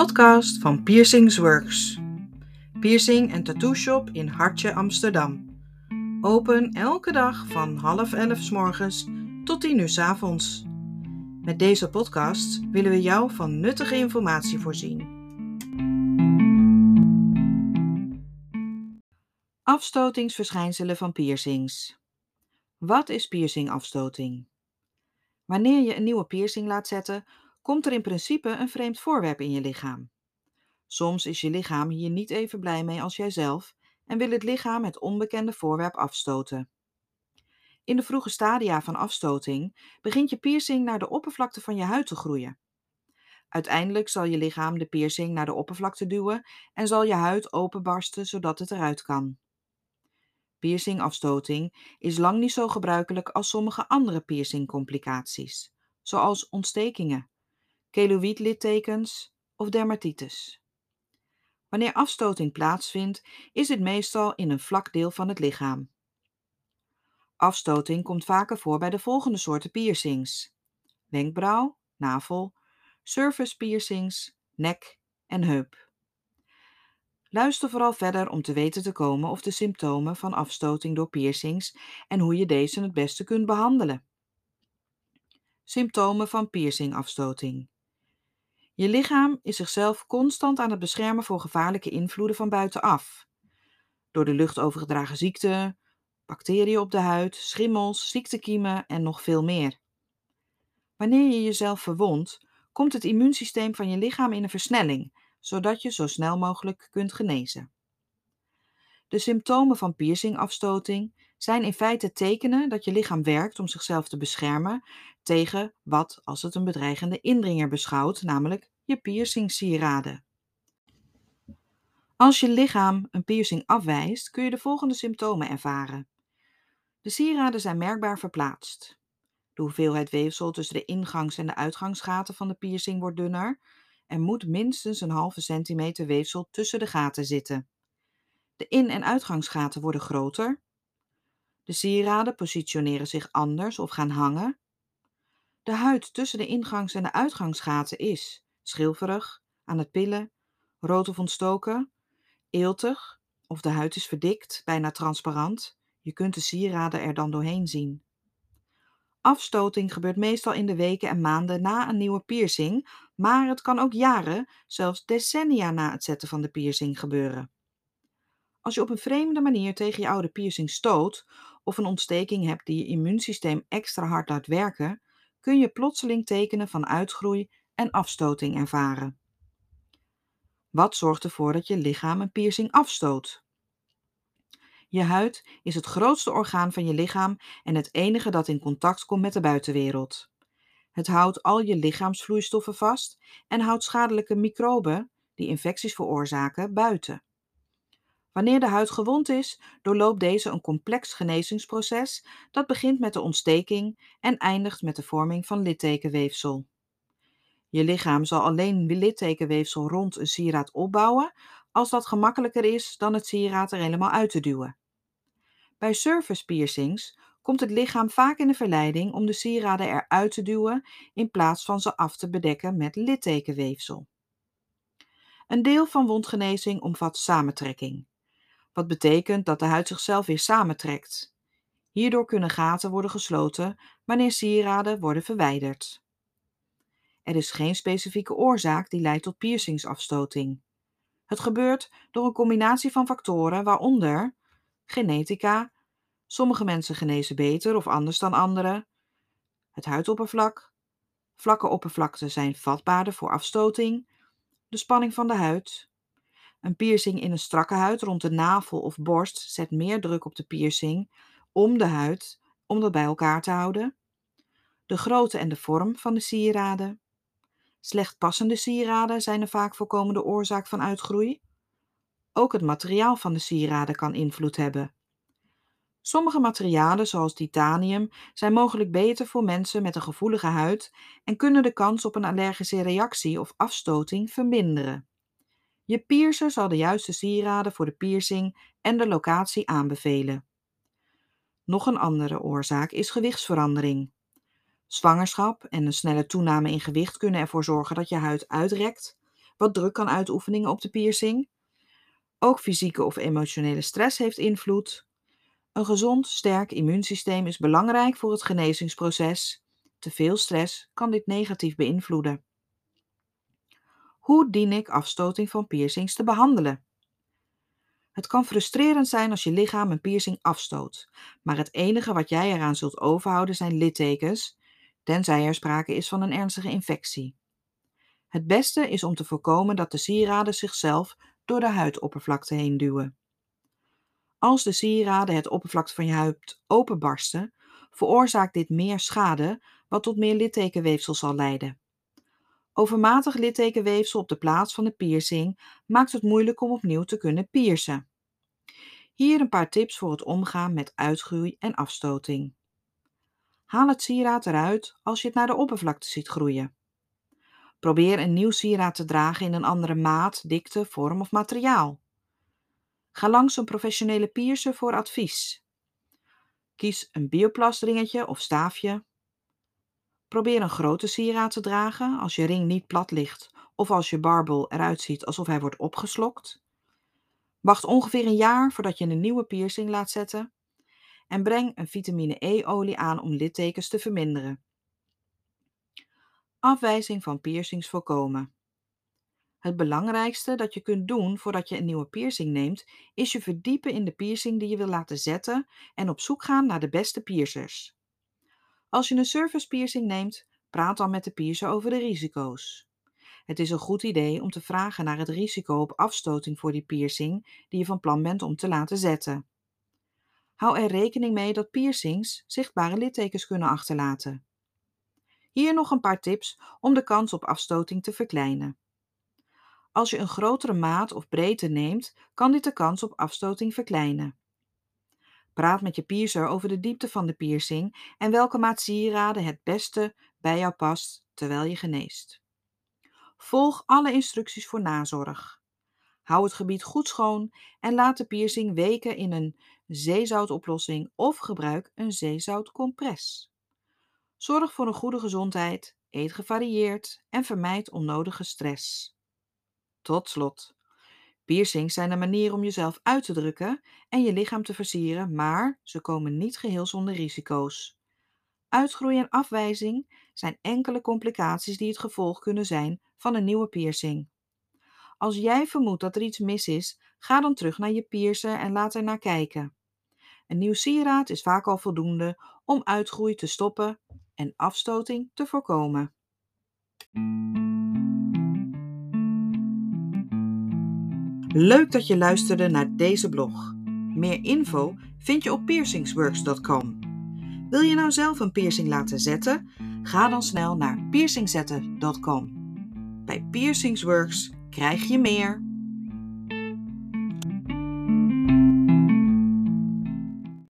podcast van Piercings Works. Piercing en tattoo shop in Hartje, Amsterdam. Open elke dag van half elf s morgens tot tien uur s avonds. Met deze podcast willen we jou van nuttige informatie voorzien. Afstotingsverschijnselen van piercings. Wat is piercingafstoting? Wanneer je een nieuwe piercing laat zetten, komt er in principe een vreemd voorwerp in je lichaam. Soms is je lichaam hier niet even blij mee als jijzelf en wil het lichaam het onbekende voorwerp afstoten. In de vroege stadia van afstoting begint je piercing naar de oppervlakte van je huid te groeien. Uiteindelijk zal je lichaam de piercing naar de oppervlakte duwen en zal je huid openbarsten zodat het eruit kan. Piercingafstoting is lang niet zo gebruikelijk als sommige andere piercingcomplicaties, zoals ontstekingen, keloïdlittekens of dermatitis. Wanneer afstoting plaatsvindt, is dit meestal in een vlak deel van het lichaam. Afstoting komt vaker voor bij de volgende soorten piercings: wenkbrauw, navel, surface piercings, nek en heup. Luister vooral verder om te weten te komen of de symptomen van afstoting door piercings en hoe je deze het beste kunt behandelen. Symptomen van piercingafstoting. Je lichaam is zichzelf constant aan het beschermen voor gevaarlijke invloeden van buitenaf. Door de lucht overgedragen ziekten, bacteriën op de huid, schimmels, ziektekiemen en nog veel meer. Wanneer je jezelf verwondt, komt het immuunsysteem van je lichaam in een versnelling, zodat je zo snel mogelijk kunt genezen. De symptomen van piercingafstoting zijn in feite tekenen dat je lichaam werkt om zichzelf te beschermen tegen wat als het een bedreigende indringer beschouwt, namelijk je piercingsieraden. Als je lichaam een piercing afwijst, kun je de volgende symptomen ervaren. De sieraden zijn merkbaar verplaatst. De hoeveelheid weefsel tussen de ingangs- en de uitgangsgaten van de piercing wordt dunner. Er moet minstens een halve centimeter weefsel tussen de gaten zitten. De in- en uitgangsgaten worden groter. De sieraden positioneren zich anders of gaan hangen. De huid tussen de ingangs- en de uitgangsgaten is schilferig, aan het pillen, rood of ontstoken, eeltig of de huid is verdikt, bijna transparant. Je kunt de sieraden er dan doorheen zien. Afstoting gebeurt meestal in de weken en maanden na een nieuwe piercing, maar het kan ook jaren, zelfs decennia na het zetten van de piercing gebeuren. Als je op een vreemde manier tegen je oude piercing stoot of een ontsteking hebt die je immuunsysteem extra hard laat werken, kun je plotseling tekenen van uitgroei en afstoting ervaren. Wat zorgt ervoor dat je lichaam een piercing afstoot? Je huid is het grootste orgaan van je lichaam en het enige dat in contact komt met de buitenwereld. Het houdt al je lichaamsvloeistoffen vast en houdt schadelijke microben, die infecties veroorzaken, buiten. Wanneer de huid gewond is, doorloopt deze een complex genezingsproces dat begint met de ontsteking en eindigt met de vorming van littekenweefsel. Je lichaam zal alleen littekenweefsel rond een sieraad opbouwen als dat gemakkelijker is dan het sieraad er helemaal uit te duwen. Bij surface piercings komt het lichaam vaak in de verleiding om de sieraden eruit te duwen in plaats van ze af te bedekken met littekenweefsel. Een deel van wondgenezing omvat samentrekking, wat betekent dat de huid zichzelf weer samentrekt. Hierdoor kunnen gaten worden gesloten wanneer sieraden worden verwijderd. Er is geen specifieke oorzaak die leidt tot piercingsafstoting. Het gebeurt door een combinatie van factoren, waaronder genetica, sommige mensen genezen beter of anders dan anderen, het huidoppervlak, vlakke oppervlakten zijn vatbaarder voor afstoting, de spanning van de huid. Een piercing in een strakke huid rond de navel of borst zet meer druk op de piercing om de huid om dat bij elkaar te houden. De grootte en de vorm van de sieraden. Slecht passende sieraden zijn een vaak voorkomende oorzaak van uitgroei. Ook het materiaal van de sieraden kan invloed hebben. Sommige materialen, zoals titanium, zijn mogelijk beter voor mensen met een gevoelige huid en kunnen de kans op een allergische reactie of afstoting verminderen. Je piercer zal de juiste sieraden voor de piercing en de locatie aanbevelen. Nog een andere oorzaak is gewichtsverandering. Zwangerschap en een snelle toename in gewicht kunnen ervoor zorgen dat je huid uitrekt, wat druk kan uitoefeningen op de piercing. Ook fysieke of emotionele stress heeft invloed. Een gezond, sterk immuunsysteem is belangrijk voor het genezingsproces. Te veel stress kan dit negatief beïnvloeden. Hoe dien ik afstoting van piercings te behandelen? Het kan frustrerend zijn als je lichaam een piercing afstoot, maar het enige wat jij eraan zult overhouden zijn littekens, tenzij er sprake is van een ernstige infectie. Het beste is om te voorkomen dat de sieraden zichzelf door de huidoppervlakte heen duwen. Als de sieraden het oppervlakte van je huid openbarsten, veroorzaakt dit meer schade, wat tot meer littekenweefsel zal leiden. Overmatig littekenweefsel op de plaats van de piercing maakt het moeilijk om opnieuw te kunnen piercen. Hier een paar tips voor het omgaan met uitgroei en afstoting. Haal het sieraad eruit als je het naar de oppervlakte ziet groeien. Probeer een nieuw sieraad te dragen in een andere maat, dikte, vorm of materiaal. Ga langs een professionele piercer voor advies. Kies een bioplastringetje of staafje. Probeer een grote sieraad te dragen als je ring niet plat ligt of als je barbel eruit ziet alsof hij wordt opgeslokt. Wacht ongeveer een jaar voordat je een nieuwe piercing laat zetten. En breng een vitamine E-olie aan om littekens te verminderen. Afwijzing van piercings voorkomen. Het belangrijkste dat je kunt doen voordat je een nieuwe piercing neemt, is je verdiepen in de piercing die je wil laten zetten en op zoek gaan naar de beste piercers. Als je een service piercing neemt, praat dan met de piercer over de risico's. Het is een goed idee om te vragen naar het risico op afstoting voor die piercing die je van plan bent om te laten zetten. Hou er rekening mee dat piercings zichtbare littekens kunnen achterlaten. Hier nog een paar tips om de kans op afstoting te verkleinen. Als je een grotere maat of breedte neemt, kan dit de kans op afstoting verkleinen. Praat met je piercer over de diepte van de piercing en welke maat sieraden het beste bij jou past terwijl je geneest. Volg alle instructies voor nazorg. Hou het gebied goed schoon en laat de piercing weken in een zeezoutoplossing of gebruik een zeezoutcompress. Zorg voor een goede gezondheid, eet gevarieerd en vermijd onnodige stress. Tot slot. Piercings zijn een manier om jezelf uit te drukken en je lichaam te versieren, maar ze komen niet geheel zonder risico's. Uitgroei en afwijzing zijn enkele complicaties die het gevolg kunnen zijn van een nieuwe piercing. Als jij vermoedt dat er iets mis is, ga dan terug naar je piercer en laat er naar kijken. Een nieuw sieraad is vaak al voldoende om uitgroei te stoppen en afstoting te voorkomen. Leuk dat je luisterde naar deze blog. Meer info vind je op piercingsworks.com. Wil je nou zelf een piercing laten zetten? Ga dan snel naar piercingzetten.com. Bij Piercingsworks krijg je meer.